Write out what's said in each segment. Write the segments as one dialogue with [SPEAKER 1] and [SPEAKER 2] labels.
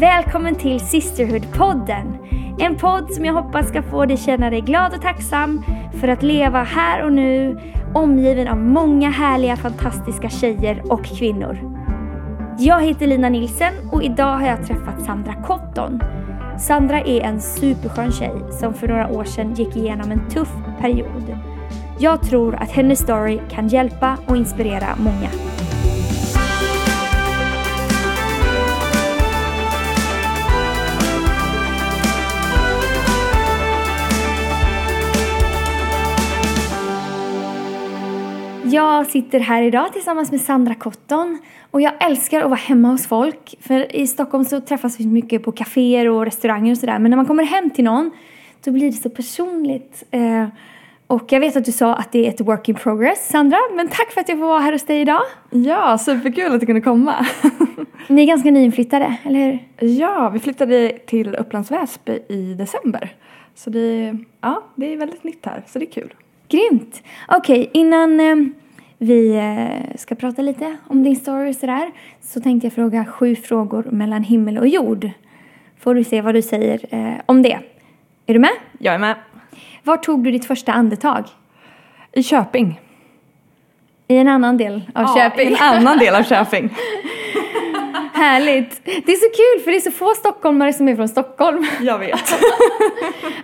[SPEAKER 1] Välkommen till Sisterhood-podden. En podd som jag hoppas ska få dig känna dig glad och tacksam för att leva här och nu omgiven av många härliga fantastiska tjejer och kvinnor. Jag heter Lina Nilsen och idag har jag träffat Sandra Cotton. Sandra är en superskön tjej som för några år sedan gick igenom en tuff period. Jag tror att hennes story kan hjälpa och inspirera många. Jag sitter här idag tillsammans med Sandra Cotton och jag älskar att vara hemma hos folk. För i Stockholm så träffas vi mycket på kaféer och restauranger och sådär. Men när man kommer hem till någon då blir det så personligt. Eh, och jag vet att du sa att det är ett work in progress, Sandra. Men tack för att jag får vara här hos dig idag.
[SPEAKER 2] Ja, superkul att du kunde komma.
[SPEAKER 1] Ni är ganska nyinflyttade, eller hur?
[SPEAKER 2] ja, vi flyttade till Upplands Väsby i december. Så det, ja, det är väldigt nytt här, så det är kul.
[SPEAKER 1] Grymt! Okej, okay, innan eh, vi eh, ska prata lite om din story och sådär så tänkte jag fråga sju frågor mellan himmel och jord. Får du se vad du säger eh, om det. Är du med?
[SPEAKER 2] Jag är med.
[SPEAKER 1] Var tog du ditt första andetag?
[SPEAKER 2] I Köping.
[SPEAKER 1] I en annan del av
[SPEAKER 2] ja,
[SPEAKER 1] Köping?
[SPEAKER 2] i en annan del av Köping.
[SPEAKER 1] Härligt! Det är så kul för det är så få stockholmare som är från Stockholm.
[SPEAKER 2] Jag vet.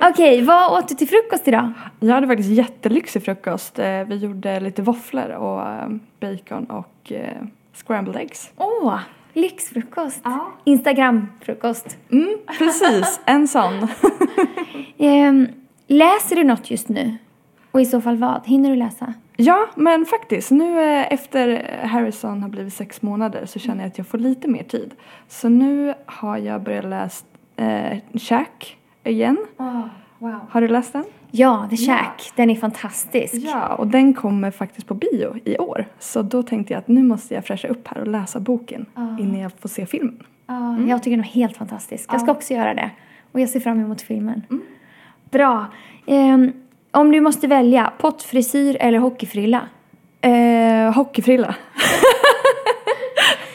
[SPEAKER 1] Okej, okay, vad åt du till frukost idag?
[SPEAKER 2] Jag hade faktiskt jättelyxig frukost. Eh, vi gjorde lite våfflor och eh, bacon och eh, scrambled eggs.
[SPEAKER 1] Åh, oh, lyxfrukost. Ja. Instagram-frukost.
[SPEAKER 2] Mm, precis, en sån.
[SPEAKER 1] um, läser du något just nu? Och i så fall vad? Hinner du läsa?
[SPEAKER 2] Ja, men faktiskt. Nu efter Harrison har blivit sex månader så känner jag att jag får lite mer tid. Så nu har jag börjat läsa eh, Shack igen.
[SPEAKER 1] Oh, wow.
[SPEAKER 2] Har du läst den?
[SPEAKER 1] Ja, The Shack. Ja. Den är fantastisk.
[SPEAKER 2] Ja, och den kommer faktiskt på bio i år. Så då tänkte jag att nu måste jag fräscha upp här och läsa boken oh. innan jag får se filmen.
[SPEAKER 1] Oh, mm. Jag tycker den är helt fantastisk. Jag ska också göra det. Och jag ser fram emot filmen. Mm. Bra. Um, om du måste välja, pottfrisyr eller hockeyfrilla?
[SPEAKER 2] Eh, hockeyfrilla.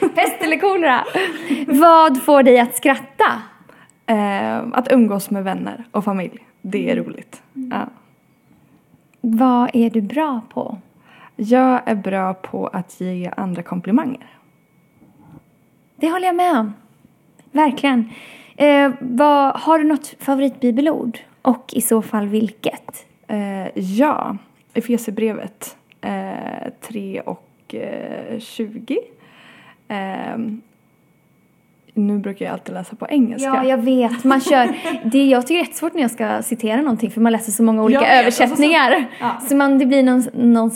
[SPEAKER 1] Pest eller kolera? Vad får dig att skratta?
[SPEAKER 2] Eh, att umgås med vänner och familj. Det är mm. roligt. Mm. Ja.
[SPEAKER 1] Vad är du bra på?
[SPEAKER 2] Jag är bra på att ge andra komplimanger.
[SPEAKER 1] Det håller jag med om. Verkligen. Eh, vad, har du något favoritbibelord? Och i så fall vilket?
[SPEAKER 2] Eh, ja, Efesierbrevet eh, 3 och eh, 20. Eh, nu brukar jag alltid läsa på engelska.
[SPEAKER 1] Ja, jag vet. Man kör, det, jag tycker det är jättesvårt när jag ska citera någonting för man läser så många olika vet, översättningar. Så, ja. så man, det blir någon, någon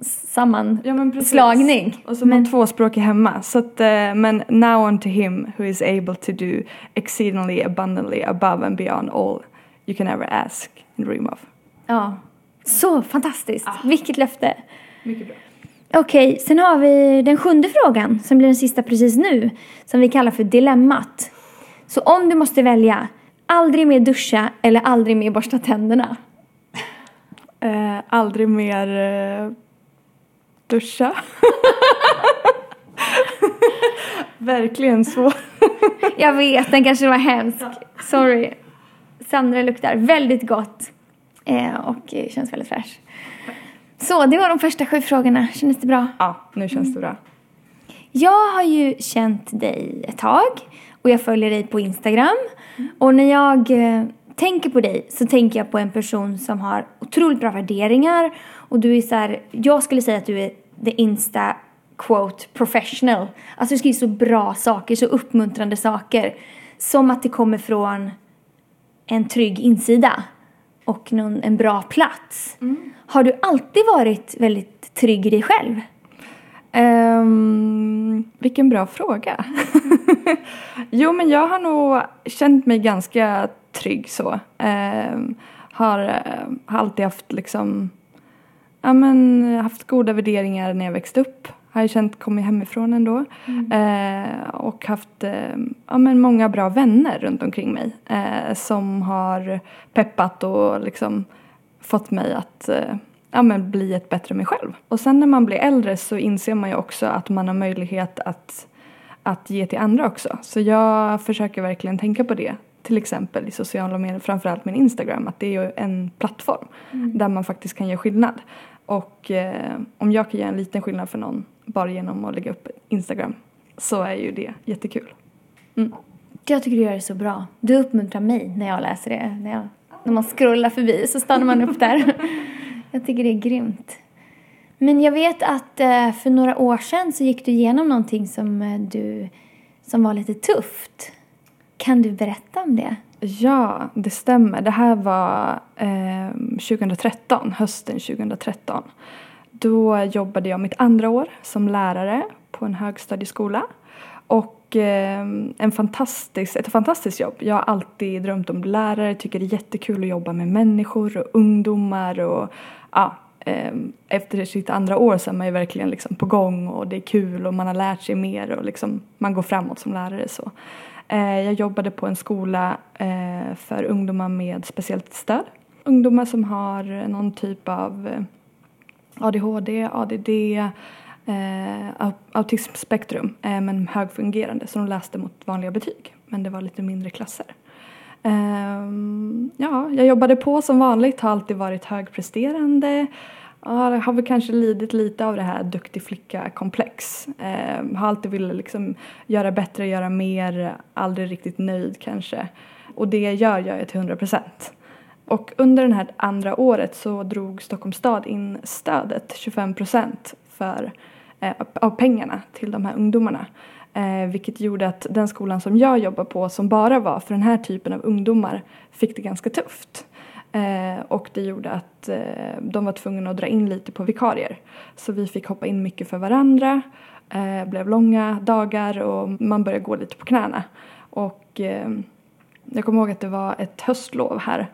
[SPEAKER 1] sammanslagning.
[SPEAKER 2] Ja, och så men, man tvåspråkig hemma. Så att, uh, men now unto him who is able to do exceedingly abundantly above and beyond all you can ever ask and dream of.
[SPEAKER 1] Ja. Så fantastiskt. Ah. Vilket löfte.
[SPEAKER 2] Mycket bra.
[SPEAKER 1] Okej, sen har vi den sjunde frågan som blir den sista precis nu. Som vi kallar för dilemmat. Så om du måste välja, aldrig mer duscha eller aldrig mer borsta tänderna?
[SPEAKER 2] Eh, aldrig mer eh, duscha. Verkligen så.
[SPEAKER 1] Jag vet, den kanske var hemsk. Sorry. Sandra luktar väldigt gott. Eh, och känns väldigt fräsch. Så, det var de första sju frågorna. Kändes det bra?
[SPEAKER 2] Ja, nu känns det bra.
[SPEAKER 1] Jag har ju känt dig ett tag och jag följer dig på Instagram. Mm. Och när jag eh, tänker på dig så tänker jag på en person som har otroligt bra värderingar. Och du är så här, jag skulle säga att du är the Insta quote professional. Alltså du skriver så bra saker, så uppmuntrande saker. Som att det kommer från en trygg insida och någon, en bra plats. Mm. Har du alltid varit väldigt trygg i dig själv?
[SPEAKER 2] Um, vilken bra fråga. jo, men jag har nog känt mig ganska trygg så. Um, har, uh, har alltid haft liksom, ja men haft goda värderingar när jag växte upp har jag känt kommit hemifrån ändå. Mm. Eh, och haft eh, ja, men många bra vänner runt omkring mig eh, som har peppat och liksom fått mig att eh, ja, men bli ett bättre mig själv. Och sen när man blir äldre så inser man ju också att man har möjlighet att, att ge till andra också. Så jag försöker verkligen tänka på det. Till exempel i sociala medier, framförallt min Instagram, att det är ju en plattform
[SPEAKER 1] Mm.
[SPEAKER 2] där man faktiskt kan göra skillnad. Och eh, om jag kan göra en liten skillnad för någon bara genom att lägga upp Instagram så är ju det jättekul.
[SPEAKER 1] Jag tycker du gör det så bra. Du uppmuntrar mig när jag läser det. När, jag, när man scrollar förbi så stannar man upp där. Jag tycker det är grymt. Men jag vet att eh, för några år sedan så gick du igenom någonting som eh, du som var lite tufft. Kan du berätta om det?
[SPEAKER 2] Ja, det stämmer. Det här var eh, 2013, hösten 2013. Då jobbade jag mitt andra år som lärare på en högstadieskola. Och eh, en fantastisk, ett fantastiskt jobb. Jag har alltid drömt om att bli lärare, tycker det är jättekul att jobba med människor och ungdomar. Och, ja, eh, efter sitt andra år så är man ju verkligen liksom på gång och det är kul och man har lärt sig mer och liksom, man går framåt som lärare. så. Eh, Jag jobbade på en skola eh, för ungdomar med speciellt stöd. Ungdomar som har någon typ av ADHD, ADD, eh, eh autismspektrum eh, men högfungerande så de läste mot vanliga betyg men det var lite mindre klasser. Ehm, ja, jag jobbade på som vanligt, har alltid varit högpresterande. Ja, jag har väl kanske lidit lite av det här duktig flicka-komplex. Eh, har alltid velat liksom göra bättre, göra mer, aldrig riktigt nöjd kanske. Och det jag gör, gör jag till 100 procent. Och under det här andra året så drog Stockholms stad in stödet, 25 procent eh, av pengarna till de här ungdomarna. Eh, vilket gjorde att den skolan som jag jobbar på som bara var för den här typen av ungdomar fick det ganska tufft. Eh, och det gjorde att eh, de var tvungna att dra in lite på vikarier. Så vi fick hoppa in mycket för varandra. Eh, blev långa dagar och man började gå lite på knäna. Och eh, jag kommer ihåg att det var ett höstlov här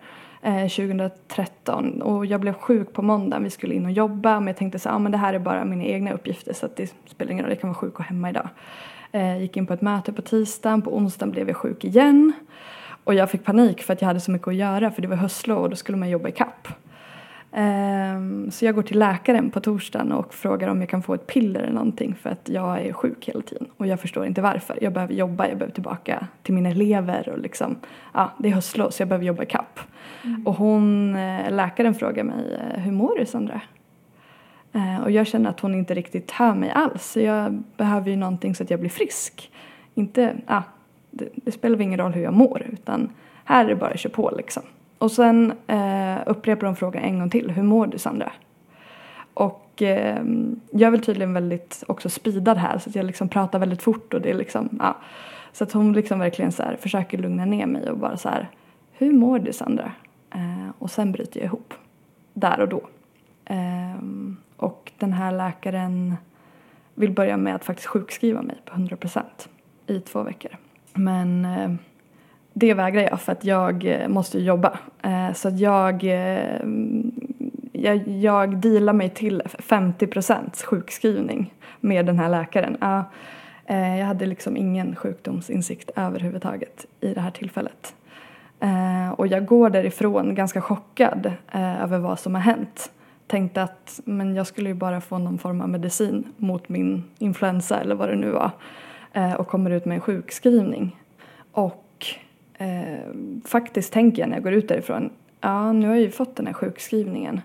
[SPEAKER 2] eh, 2013 och jag blev sjuk på måndagen. Vi skulle in och jobba men jag tänkte så ah, men det här är bara mina egna uppgifter så att det spelar ingen roll, jag kan vara sjuk och hemma idag. Eh, gick in på ett möte på tisdagen, på onsdagen blev jag sjuk igen. Och jag fick panik för att jag hade så mycket att göra för det var höstlov och då skulle man jobba i kapp. Ehm, så jag går till läkaren på torsdagen och frågar om jag kan få ett piller eller någonting för att jag är sjuk hela tiden. Och jag förstår inte varför. Jag behöver jobba, jag behöver tillbaka till mina elever och liksom, ja, det är höstlov så jag behöver jobba i kapp. Och hon, eh, läkaren frågar mig, eh, hur mår du Sandra? Eh, Och jag känner att hon inte riktigt hör mig alls. Så jag behöver ju någonting så att jag blir frisk. Inte, ja, det, det spelar väl ingen roll hur jag mår utan här är det bara att köra på liksom. Och sen eh, upprepar hon frågan en gång till. Hur mår du Sandra? Och eh, jag är väl tydligen väldigt också speedad här så att jag liksom pratar väldigt fort och det är liksom, ja. Så att hon liksom verkligen så här försöker lugna ner mig och bara så här. Hur mår du Sandra? Eh, och sen bryter jag ihop. Där och då. Eh, och den här läkaren vill börja med att faktiskt sjukskriva mig på 100% i två veckor. Men eh, det vägrar jag för att jag eh, måste jobba. Eh, så att jag, eh, jag, jag dealar mig till 50% sjukskrivning med den här läkaren. Ja, eh, jag hade liksom ingen sjukdomsinsikt överhuvudtaget i det här tillfället. Eh, och jag går därifrån ganska chockad eh, över vad som har hänt. Tänkte att men jag skulle ju bara få någon form av medicin mot min influensa eller vad det nu var. Eh, och kommer ut med en sjukskrivning. Och eh, faktiskt tänker jag när jag går ut därifrån, ja nu har jag ju fått den här sjukskrivningen.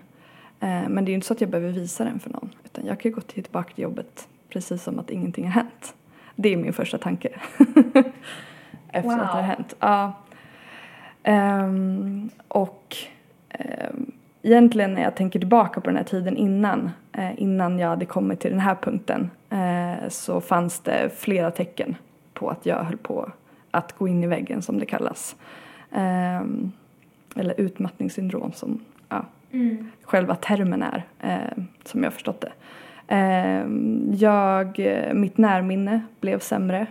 [SPEAKER 2] Eh, men det är ju inte så att jag behöver visa den för någon. Utan jag kan ju gå tillbaka till jobbet precis som att ingenting har hänt. Det är min första tanke. Efter
[SPEAKER 1] Wow.
[SPEAKER 2] att det har hänt. Ja. Ehm, och ehm, egentligen när jag tänker tillbaka på den här tiden innan, eh, innan jag hade kommit till den här punkten eh, så fanns det flera tecken på att jag höll på att gå in i väggen som det kallas. Ehm, eller utmattningssyndrom som ja, själva termen är, eh, som jag förstått det. Ehm, jag, eh, mitt närminne blev sämre.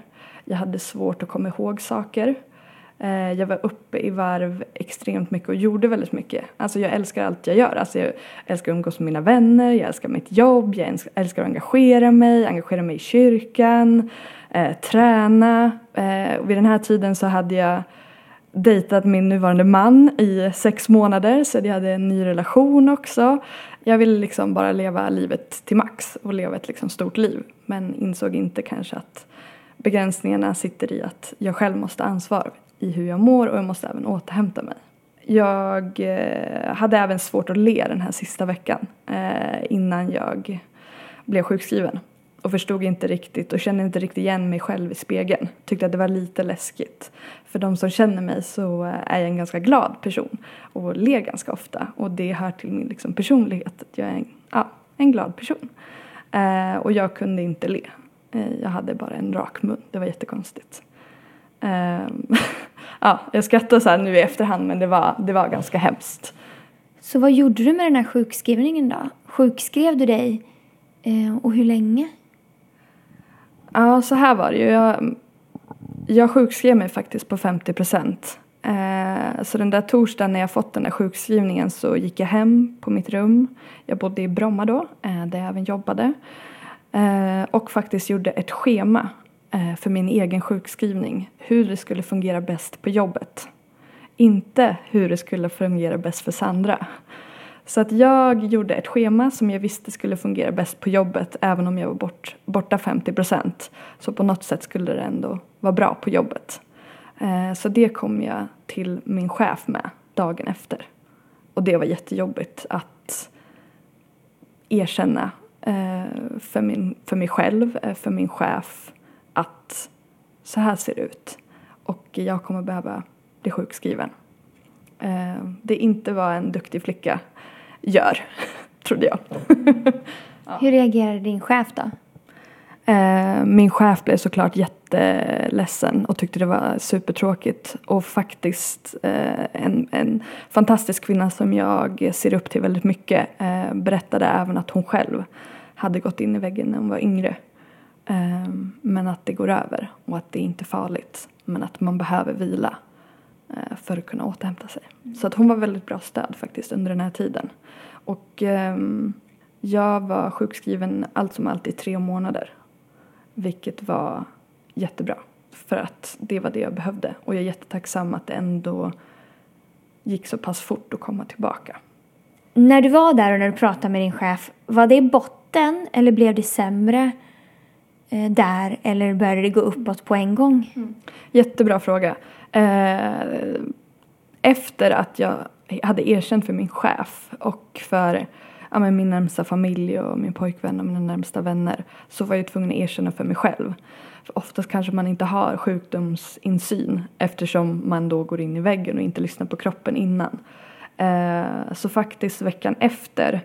[SPEAKER 2] Jag hade svårt att komma ihåg saker. Eh, jag var uppe i varv extremt mycket och gjorde väldigt mycket. Alltså jag älskar allt jag gör. Alltså jag älskar att umgås med mina vänner, jag älskar mitt jobb, jag älskar, älskar att engagera mig, engagera mig i kyrkan, eh, träna. Eh, och vid den här tiden så hade jag dejtat min nuvarande man i sex månader så jag hade en ny relation också. Jag ville liksom bara leva livet till max och leva ett liksom stort liv men insåg inte kanske att begränsningarna sitter i att jag själv måste ansvara i hur jag mår och jag måste även återhämta mig. Jag eh, hade även svårt att le den här sista veckan eh, innan jag blev sjukskriven och förstod inte riktigt och kände inte riktigt igen mig själv i spegeln. Tyckte att det var lite läskigt. För de som känner mig så eh, är jag en ganska glad person och ler ganska ofta och det hör till min liksom, personlighet att jag är en, ja, en glad person. Eh, och jag kunde inte le. Eh, jag hade bara en rak mun. Det var jättekonstigt. Eh, ja, jag skrattar så här nu i efterhand men det var, det var ganska hemskt.
[SPEAKER 1] Så vad gjorde du med den här sjukskrivningen då? Sjukskrev du dig eh, och hur länge?
[SPEAKER 2] Ja, så här var det ju. Jag, jag sjukskrev mig faktiskt på 50 procent. Eh, så den där torsdagen när jag fått den där sjukskrivningen så gick jag hem på mitt rum. Jag bodde i Bromma då, eh, där jag även jobbade. Och faktiskt gjorde ett schema Eh, för min egen sjukskrivning. Hur det skulle fungera bäst på jobbet. Inte hur det skulle fungera bäst för Sandra. Så att jag gjorde ett schema som jag visste skulle fungera bäst på jobbet även om jag var bort, borta 50 procent. Så på något sätt skulle det ändå vara bra på jobbet. Eh, så det kom jag till min chef med dagen efter. Och det var jättejobbigt att erkänna eh, för, min, för mig själv, för min chef att så här ser det ut och jag kommer behöva bli sjukskriven. Det inte var en duktig flicka gör, trodde jag.
[SPEAKER 1] ja. Hur reagerade din chef då?
[SPEAKER 2] Eh, min chef blev såklart jätteledsen och tyckte det var supertråkigt och faktiskt eh, en, en fantastisk kvinna som jag ser upp till väldigt mycket eh, berättade även att hon själv hade gått in i väggen när hon var yngre. Men att det går över och att det inte är farligt men att man behöver vila Eh, för att kunna återhämta sig. Så att hon var väldigt bra stöd faktiskt under den här tiden. Och um, jag var sjukskriven allt som allt i tre månader. Vilket var jättebra. För att det var det jag behövde. Och jag är jättetacksam att det ändå gick så pass fort att komma tillbaka.
[SPEAKER 1] När du var där och när du pratade med din chef, var det botten eller blev det sämre Eh, där eller började det gå uppåt på en gång? Mm.
[SPEAKER 2] Jättebra fråga. Eh, efter att jag hade erkänt för min chef och för ja, men min närmsta familj och min pojkvän och mina närmsta vänner så var jag tvungen att erkänna för mig själv. För oftast kanske man inte har sjukdomsinsyn eftersom man då går in i väggen och inte lyssnar på kroppen innan. Eh, så faktiskt veckan efter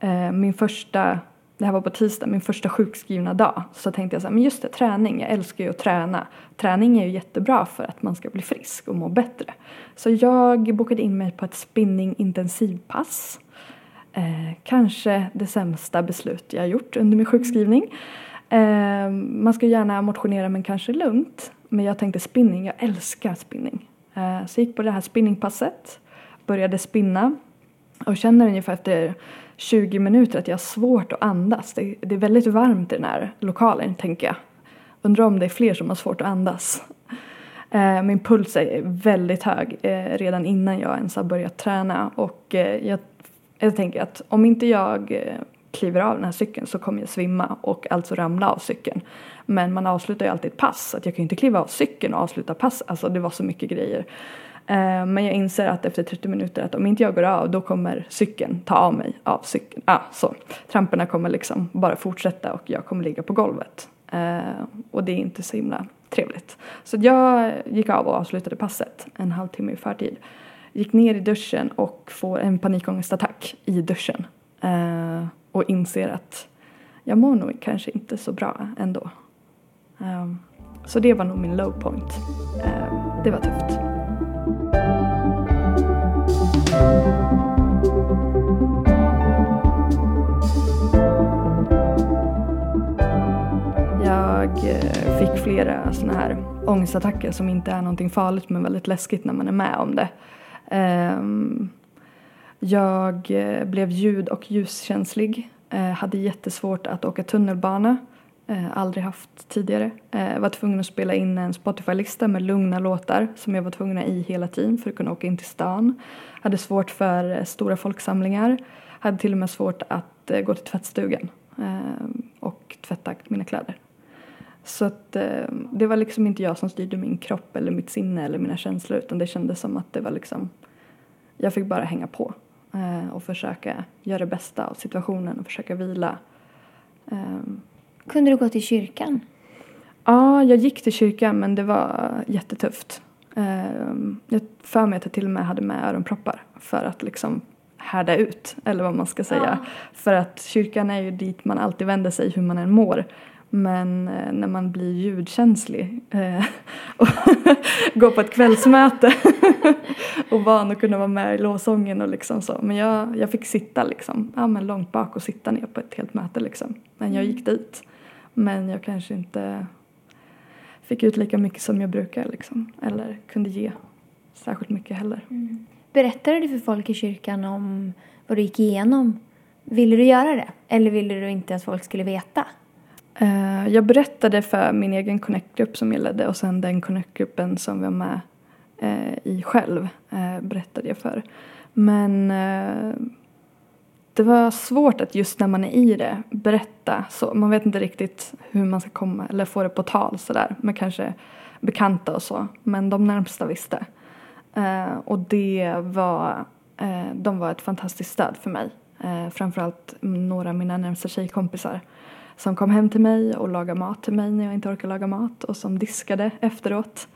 [SPEAKER 2] eh, min första det här var på tisdag, min första sjukskrivna dag, så tänkte jag så här, men just det, träning, jag älskar ju att träna. Träning är ju jättebra för att man ska bli frisk och må bättre. Så jag bokade in mig på ett spinning intensivpass. Eh, kanske det sämsta beslut jag gjort under min sjukskrivning. Eh, man ska gärna motionera men kanske lugnt. Men jag tänkte spinning, jag älskar spinning. Eh, så jag gick på det här spinningpasset, började spinna och känner ungefär efter 20 minuter att jag har svårt att andas. Det, det är väldigt varmt i den här lokalen tänker jag. Undrar om det är fler som har svårt att andas. Eh, min puls är väldigt hög eh, redan innan jag ens har börjat träna och eh, jag, jag tänker att om inte jag eh, kliver av den här cykeln så kommer jag svimma och alltså ramla av cykeln. Men man avslutar ju alltid ett pass så att jag kan ju inte kliva av cykeln och avsluta pass. Alltså det var så mycket grejer. Eh, men jag inser att efter 30 minuter att om inte jag går av då kommer cykeln ta av mig av cykeln. Ah, så. Tramporna kommer liksom bara fortsätta och jag kommer ligga på golvet. Eh, och det är inte så himla trevligt. Så jag gick av och avslutade passet en halvtimme i förtid. Gick ner i duschen och får en panikångestattack i duschen. Eh, och inser att jag mår nog kanske inte så bra ändå. Så det var nog min low point. Det var tufft. Jag eh, fick flera sådana här ångestattacker som inte är någonting farligt men väldigt läskigt när man är med om det. Ehm, jag eh, blev ljud och ljuskänslig, eh, hade jättesvårt att åka tunnelbana Eh, aldrig haft tidigare. Eh, var tvungen att spela in en Spotify-lista med lugna låtar som jag var tvungen i hela tiden för att kunna åka in till stan. Hade svårt för eh, stora folksamlingar. Hade till och med svårt att eh, gå till tvättstugan eh, och tvätta mina kläder. Så att eh, det var liksom inte jag som styrde min kropp eller mitt sinne eller mina känslor utan det kändes som att det var liksom, jag fick bara hänga på eh, och försöka göra det bästa av situationen och försöka vila.
[SPEAKER 1] Ehm, kunde du gå till kyrkan?
[SPEAKER 2] Ja, jag gick till kyrkan men det var jättetufft. Um, jag för mig att jag till och med hade med öronproppar för att liksom härda ut, eller vad man ska säga. Ja. För att kyrkan är ju dit man alltid vänder sig hur man än mår. Men eh, när man blir ljudkänslig eh, och går på ett kvällsmöte och van att kunna vara med i lovsången och liksom så. Men jag, jag fick sitta liksom, ja men långt bak och sitta ner på ett helt möte liksom. Men jag gick dit. Men jag kanske inte fick ut lika mycket som jag brukar liksom. Eller kunde ge särskilt mycket heller. Mm.
[SPEAKER 1] Berättade du för folk i kyrkan om vad du gick igenom? Ville du göra det? Eller ville du inte att folk skulle veta?
[SPEAKER 2] Uh, jag berättade för min egen connect-grupp som jag ledde och sen den connect-gruppen som var med uh, i själv uh, berättade jag för. Men det var svårt att just när man är i det berätta så. Man vet inte riktigt hur man ska komma eller få det på tal sådär med kanske bekanta och så. Men de närmsta visste. Eh, och det var, eh, de var ett fantastiskt stöd för mig. Eh, framförallt några av mina närmsta tjejkompisar som kom hem till mig och lagade mat till mig när jag inte orkade laga mat och som diskade efteråt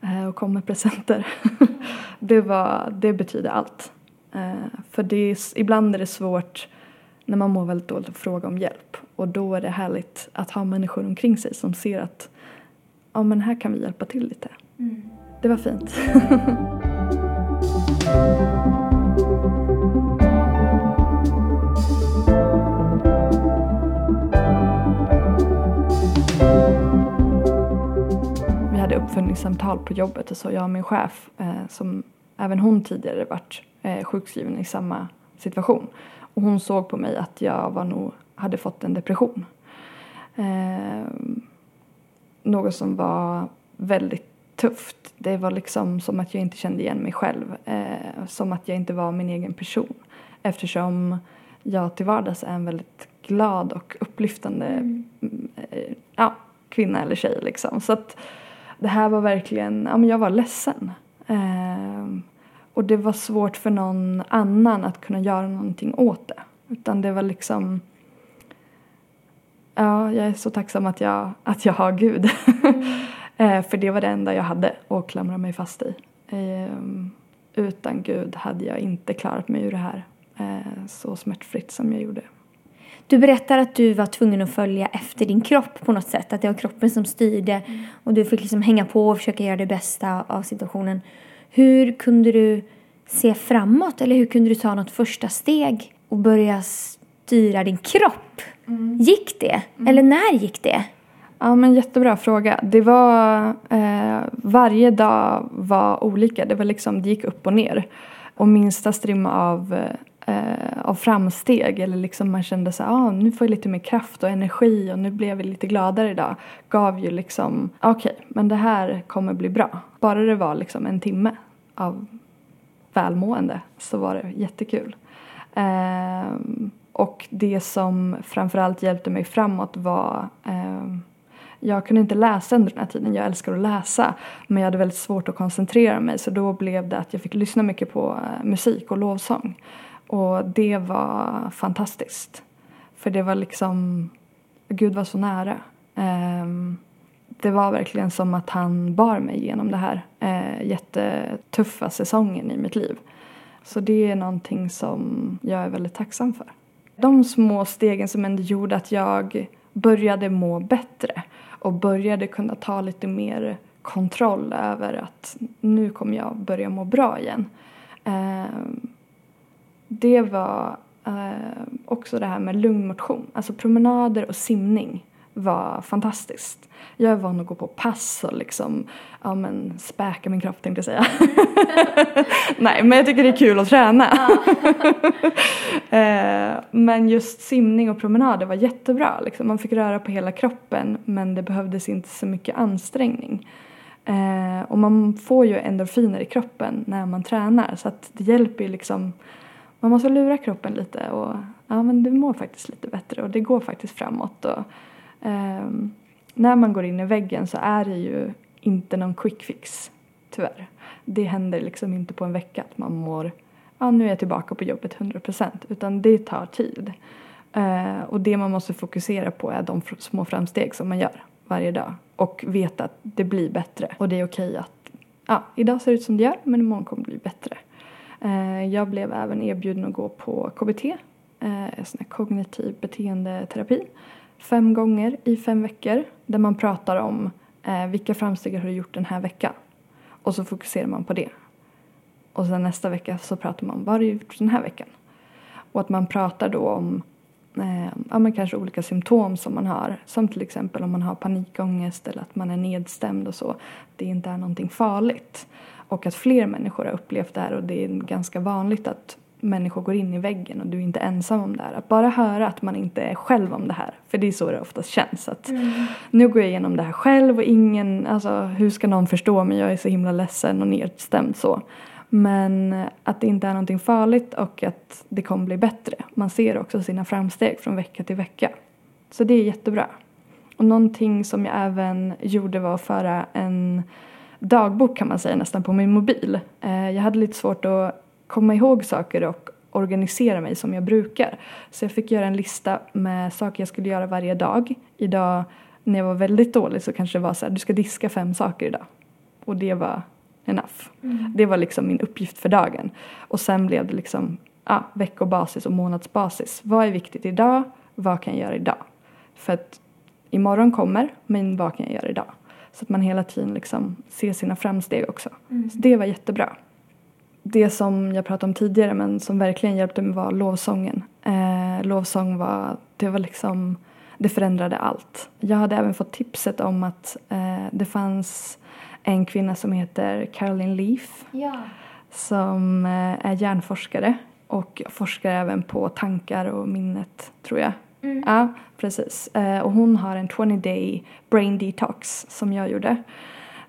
[SPEAKER 2] eh, och kom med presenter. det, var, det betyder allt. Eh, för det är, ibland är det svårt när man mår väldigt dåligt att fråga om hjälp och då är det härligt att ha människor omkring sig som ser att ja men här kan vi hjälpa till lite. Mm. Det var fint. uppföljningssamtal på jobbet och så jag och min chef eh, som även hon tidigare varit eh, sjukskriven i samma situation och hon såg på mig att jag var nog, hade fått en depression. Eh, något som var väldigt tufft. Det var liksom som att jag inte kände igen mig själv. Eh, som att jag inte var min egen person. Eftersom jag till vardags är en väldigt glad och upplyftande mm. eh, ja, kvinna eller tjej liksom. Så att det här var verkligen, ja men jag var ledsen. Eh, och det var svårt för någon annan att kunna göra någonting åt det. Utan det var liksom, ja jag är så tacksam att jag, att jag har Gud. Mm. eh, för det var det enda jag hade att klamra mig fast i. Eh, utan Gud hade jag inte klarat mig ur det här eh, så smärtfritt som jag gjorde.
[SPEAKER 1] Du berättar att du var tvungen att följa efter din kropp på något sätt. Att det var kroppen som styrde mm. och du fick liksom hänga på och försöka göra det bästa av situationen. Hur kunde du se framåt eller hur kunde du ta något första steg och börja styra din kropp? Mm. Gick det? Mm. Eller när gick det?
[SPEAKER 2] Ja, men jättebra fråga. Det var... Eh, varje dag var olika. Det var liksom, det gick upp och ner. Och minsta strimma av eh, av framsteg eller liksom man kände så ah, nu får jag lite mer kraft och energi och nu blev jag lite gladare idag gav ju liksom okej okay, men det här kommer bli bra. Bara det var liksom en timme av välmående så var det jättekul. Eh, och det som framförallt hjälpte mig framåt var eh, jag kunde inte läsa under den här tiden, jag älskar att läsa men jag hade väldigt svårt att koncentrera mig så då blev det att jag fick lyssna mycket på eh, musik och lovsång. Och det var fantastiskt. För det var liksom, Gud var så nära. Um, det var verkligen som att han bar mig genom det här eh, jättetuffa säsongen i mitt liv. Så det är någonting som jag är väldigt tacksam för. De små stegen som ändå gjorde att jag började må bättre och började kunna ta lite mer kontroll över att nu kommer jag börja må bra igen. Ehm, det var eh, också det här med lugn motion. Alltså promenader och simning var fantastiskt. Jag är van att gå på pass och liksom, ja men späka min kropp tänkte jag säga. Nej men jag tycker det är kul att träna. eh, men just simning och promenader var jättebra. Liksom. Man fick röra på hela kroppen men det behövdes inte så mycket ansträngning. Eh, och man får ju endorfiner i kroppen när man tränar så att det hjälper ju liksom man måste lura kroppen lite och ja men du mår faktiskt lite bättre och det går faktiskt framåt och um, när man går in i väggen så är det ju inte någon quick fix, tyvärr. Det händer liksom inte på en vecka att man mår, ja nu är jag tillbaka på jobbet 100% utan det tar tid. Uh, och det man måste fokusera på är de små framsteg som man gör varje dag och veta att det blir bättre och det är okej att ja, idag ser det ut som det gör men imorgon kommer det bli bättre. Eh, jag blev även erbjuden att gå på KBT, eh, sån kognitiv beteendeterapi, fem gånger i fem veckor där man pratar om eh, vilka framsteg har du gjort den här veckan och så fokuserar man på det. Och sen nästa vecka så pratar man om vad har du gjort den här veckan? Och att man pratar då om eh, ja, men kanske olika symptom som man har. Som till exempel om man har panikångest eller att man är nedstämd och så. Det inte är någonting farligt. Och att fler människor har upplevt det här och det är ganska vanligt att människor går in i väggen och du är inte ensam om det här. Att bara höra att man inte är själv om det här. För det är så det oftast känns. Att mm. Nu går jag igenom det här själv och ingen, alltså hur ska någon förstå mig? Jag är så himla ledsen och nedstämd så. Men att det inte är någonting farligt och att det kommer bli bättre. Man ser också sina framsteg från vecka till vecka. Så det är jättebra. Och någonting som jag även gjorde var att föra en dagbok kan man säga nästan på min mobil. Eh, jag hade lite svårt att komma ihåg saker och organisera mig som jag brukar. Så jag fick göra en lista med saker jag skulle göra varje dag. Idag när jag var väldigt dålig så kanske det var så här, du ska diska fem saker idag. Och det var enough. Mm. Det var liksom min uppgift för dagen. Och sen blev det liksom ja, veckobasis och månadsbasis. Vad är viktigt idag? Vad kan jag göra idag? För att imorgon kommer, men vad kan jag göra idag? Så att man hela tiden liksom ser sina framsteg också. Mm. Så det var jättebra. Det som jag pratade om tidigare men som verkligen hjälpte mig var lovsången. Eh, lovsång var, det var liksom, det förändrade allt. Jag hade även fått tipset om att eh, det fanns en kvinna som heter Caroline Leaf
[SPEAKER 1] ja.
[SPEAKER 2] som eh, är hjärnforskare och forskar även på tankar och minnet, tror jag. Mm. Ja, precis. Eh, och hon har en 20 day brain detox som jag gjorde.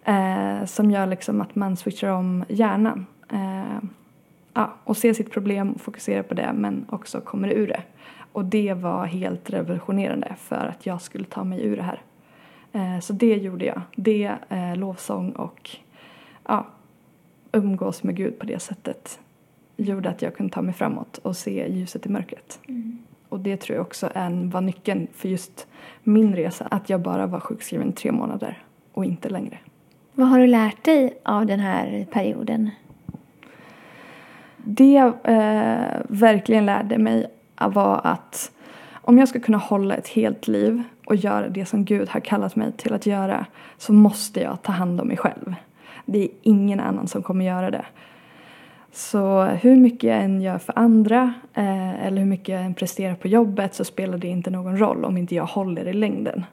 [SPEAKER 2] Eh, som gör liksom att man switchar om hjärnan. Ja, och ser sitt problem och fokuserar på det men också kommer ur det. Och det var helt revolutionerande för att jag skulle ta mig ur det här. Eh, så det gjorde jag. Det, eh, lovsång och ja, umgås med Gud på det sättet gjorde att jag kunde ta mig framåt och se ljuset i mörkret. Mm. Och det tror jag också är, var nyckeln för just min resa, att jag bara var sjukskriven tre månader och inte längre.
[SPEAKER 1] Vad har du lärt dig av den här perioden?
[SPEAKER 2] Det jag eh, verkligen lärde mig var att om jag ska kunna hålla ett helt liv och göra det som Gud har kallat mig till att göra så måste jag ta hand om mig själv. Det är ingen annan som kommer göra det. Så hur mycket jag än gör för andra eh, eller hur mycket jag än presterar på jobbet så spelar det inte någon roll om inte jag håller i längden.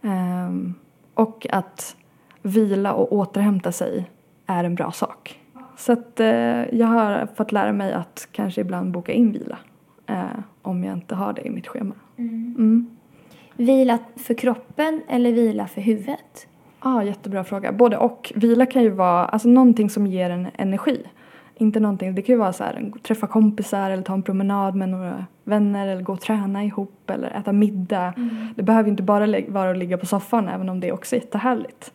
[SPEAKER 2] Um, och att vila och återhämta sig är en bra sak. Så att eh, jag har fått lära mig att kanske ibland boka in vila eh, om jag inte har det i mitt schema. Mm. Mm.
[SPEAKER 1] Vila för kroppen eller vila för huvudet?
[SPEAKER 2] Ja, ah, jättebra fråga. Både och. Vila kan ju vara alltså, någonting som ger en energi. Inte någonting, det kan ju vara så här, träffa kompisar eller ta en promenad med några vänner eller gå och träna ihop eller äta middag. Mm. Det behöver inte bara vara att ligga på soffan även om det också är jättehärligt.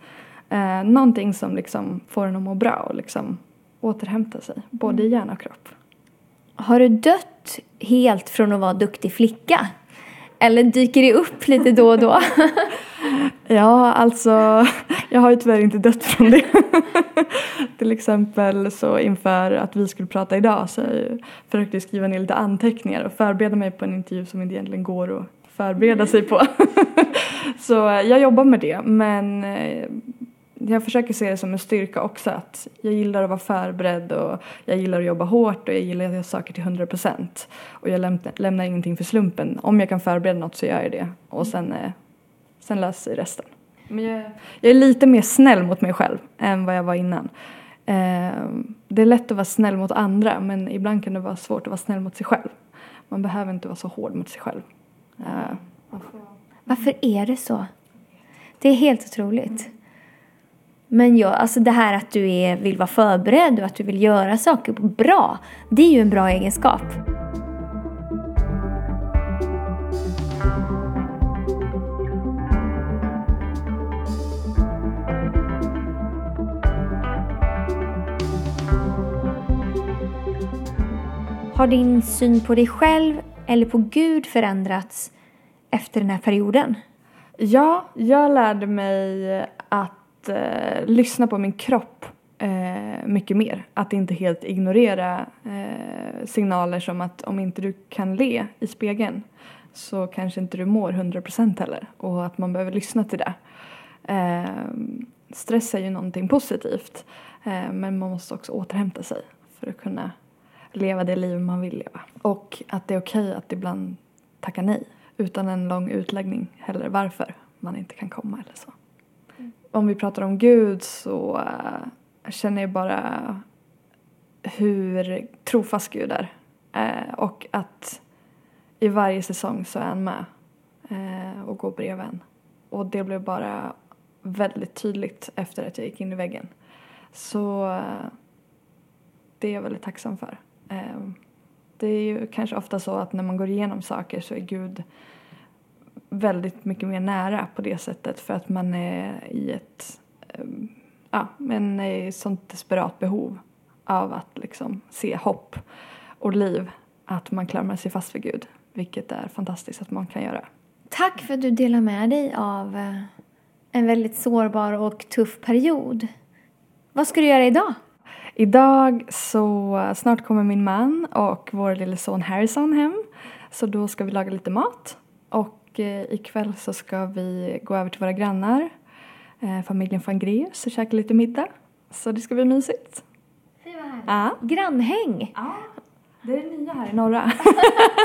[SPEAKER 2] Eh, någonting som liksom får en att må bra och liksom återhämta sig, både i mm. hjärna och kropp.
[SPEAKER 1] Har du dött helt från att vara duktig flicka? Eller dyker det upp lite då och då?
[SPEAKER 2] ja, alltså jag har ju tyvärr inte dött från det. Till exempel så inför att vi skulle prata idag så jag försökte jag skriva ner lite anteckningar och förbereda mig på en intervju som inte egentligen går att förbereda sig på. så eh, jag jobbar med det men eh, jag försöker se det som en styrka också att jag gillar att vara förberedd och jag gillar att jobba hårt och jag gillar att göra saker till 100 procent. Och jag lämnar, lämnar ingenting för slumpen. Om jag kan förbereda något så gör jag det och sen, eh, sen löser sig resten. Men jag, jag, är lite mer snäll mot mig själv än vad jag var innan. Eh, det är lätt att vara snäll mot andra men ibland kan det vara svårt att vara snäll mot sig själv. Man behöver inte vara så hård mot sig själv. Eh,
[SPEAKER 1] Varför är det så? Det är helt otroligt. Men ja, alltså det här att du är, vill vara förberedd och att du vill göra saker bra, det är ju en bra egenskap.
[SPEAKER 3] Har din syn på dig själv eller på Gud förändrats efter den här perioden?
[SPEAKER 2] Ja, jag lärde mig att eh, lyssna på min kropp eh, mycket mer. Att inte helt ignorera eh, signaler som att om inte du kan le i spegeln så kanske inte du mår 100% heller och att man behöver lyssna till det. Eh, stress är ju någonting positivt eh, men man måste också återhämta sig för att kunna leva det liv man vill leva. Och att det är okej okay att ibland tacka nej utan en lång utläggning heller varför man inte kan komma eller så. Mm. Om vi pratar om Gud så uh, känner jag bara hur trofast Gud är uh, och att i varje säsong så är han med uh, och går bredvid en. Och det blev bara väldigt tydligt efter att jag gick in i väggen. Så det är jag väldigt tacksam för. Ehm, det är ju kanske ofta så att när man går igenom saker så är Gud väldigt mycket mer nära på det sättet för att man är i ett ehm, ja, men är i sånt desperat behov av att liksom se hopp och liv att man klamrar sig fast vid Gud vilket är fantastiskt att man kan göra.
[SPEAKER 3] Tack för att du delar med dig av eh, en väldigt sårbar och tuff period. Vad ska du göra idag?
[SPEAKER 2] Idag så snart kommer min man och vår lille son Harrison hem så då ska vi laga lite mat och Eh, ikväll så ska vi gå över till våra grannar, eh, familjen van Greers och käka lite middag. Så det ska bli mysigt.
[SPEAKER 3] Fy vad Ja. Grannhäng!
[SPEAKER 2] Ja, det är det nya här i norra.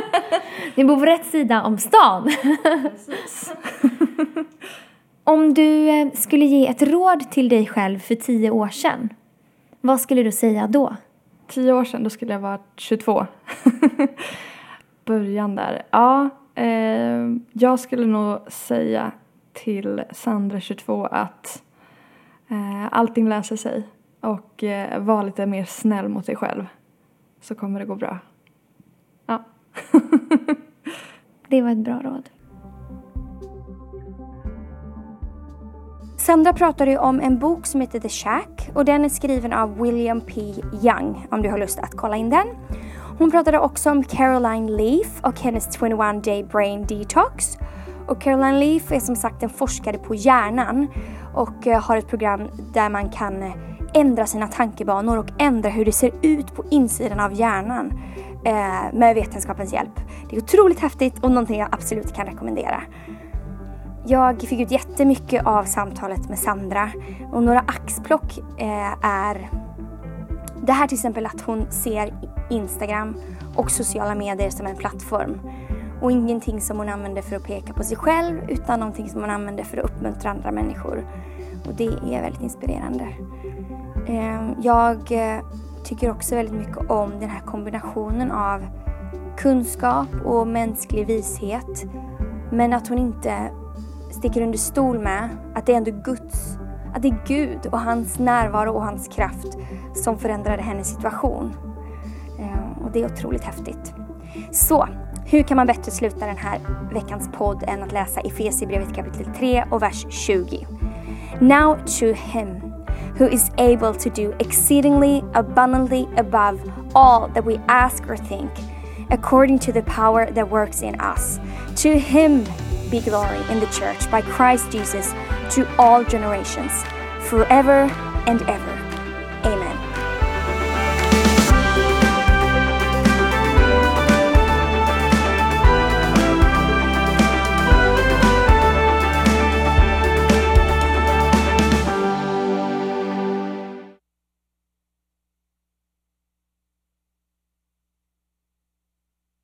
[SPEAKER 3] Ni bor på rätt sida om stan. Precis. om du eh, skulle ge ett råd till dig själv för tio år sedan, vad skulle du säga då?
[SPEAKER 2] Tio år sedan, då skulle jag vara 22. Början där. Ja, Eh, jag skulle nog säga till Sandra 22 att eh, allting löser sig och eh, var lite mer snäll mot dig själv så kommer det gå bra. Ja.
[SPEAKER 3] det var ett bra råd. Sandra pratade ju om en bok som heter The Shack och den är skriven av William P. Young om du har lust att kolla in den. Hon pratade också om Caroline Leaf och hennes 21 Day Brain Detox. Och Caroline Leaf är som sagt en forskare på hjärnan och eh, har ett program där man kan eh, ändra sina tankebanor och ändra hur det ser ut på insidan av hjärnan eh, med vetenskapens hjälp. Det är otroligt häftigt och någonting jag absolut kan rekommendera. Jag fick ut jättemycket av samtalet med Sandra och några axplock eh, är det här till exempel att hon ser Instagram och sociala medier som en plattform. Och ingenting som hon använder för att peka på sig själv utan någonting som hon använder för att uppmuntra andra människor. Och det är väldigt inspirerande. Ehm, jag eh, tycker också väldigt mycket om den här kombinationen av kunskap och mänsklig vishet. Men att hon inte sticker under stol med att det är ändå Guds, att det är Gud och hans närvaro och hans kraft som förändrade hennes situation. Ehm, och det är otroligt häftigt. Så, hur kan man bättre sluta den här veckans podd än att läsa Efesierbrevet kapitel 3 och vers 20? Now to him who is able to do exceedingly abundantly above all that we ask or think, according to the power that works in us. To him be glory in the church by Christ Jesus to all generations, forever and ever.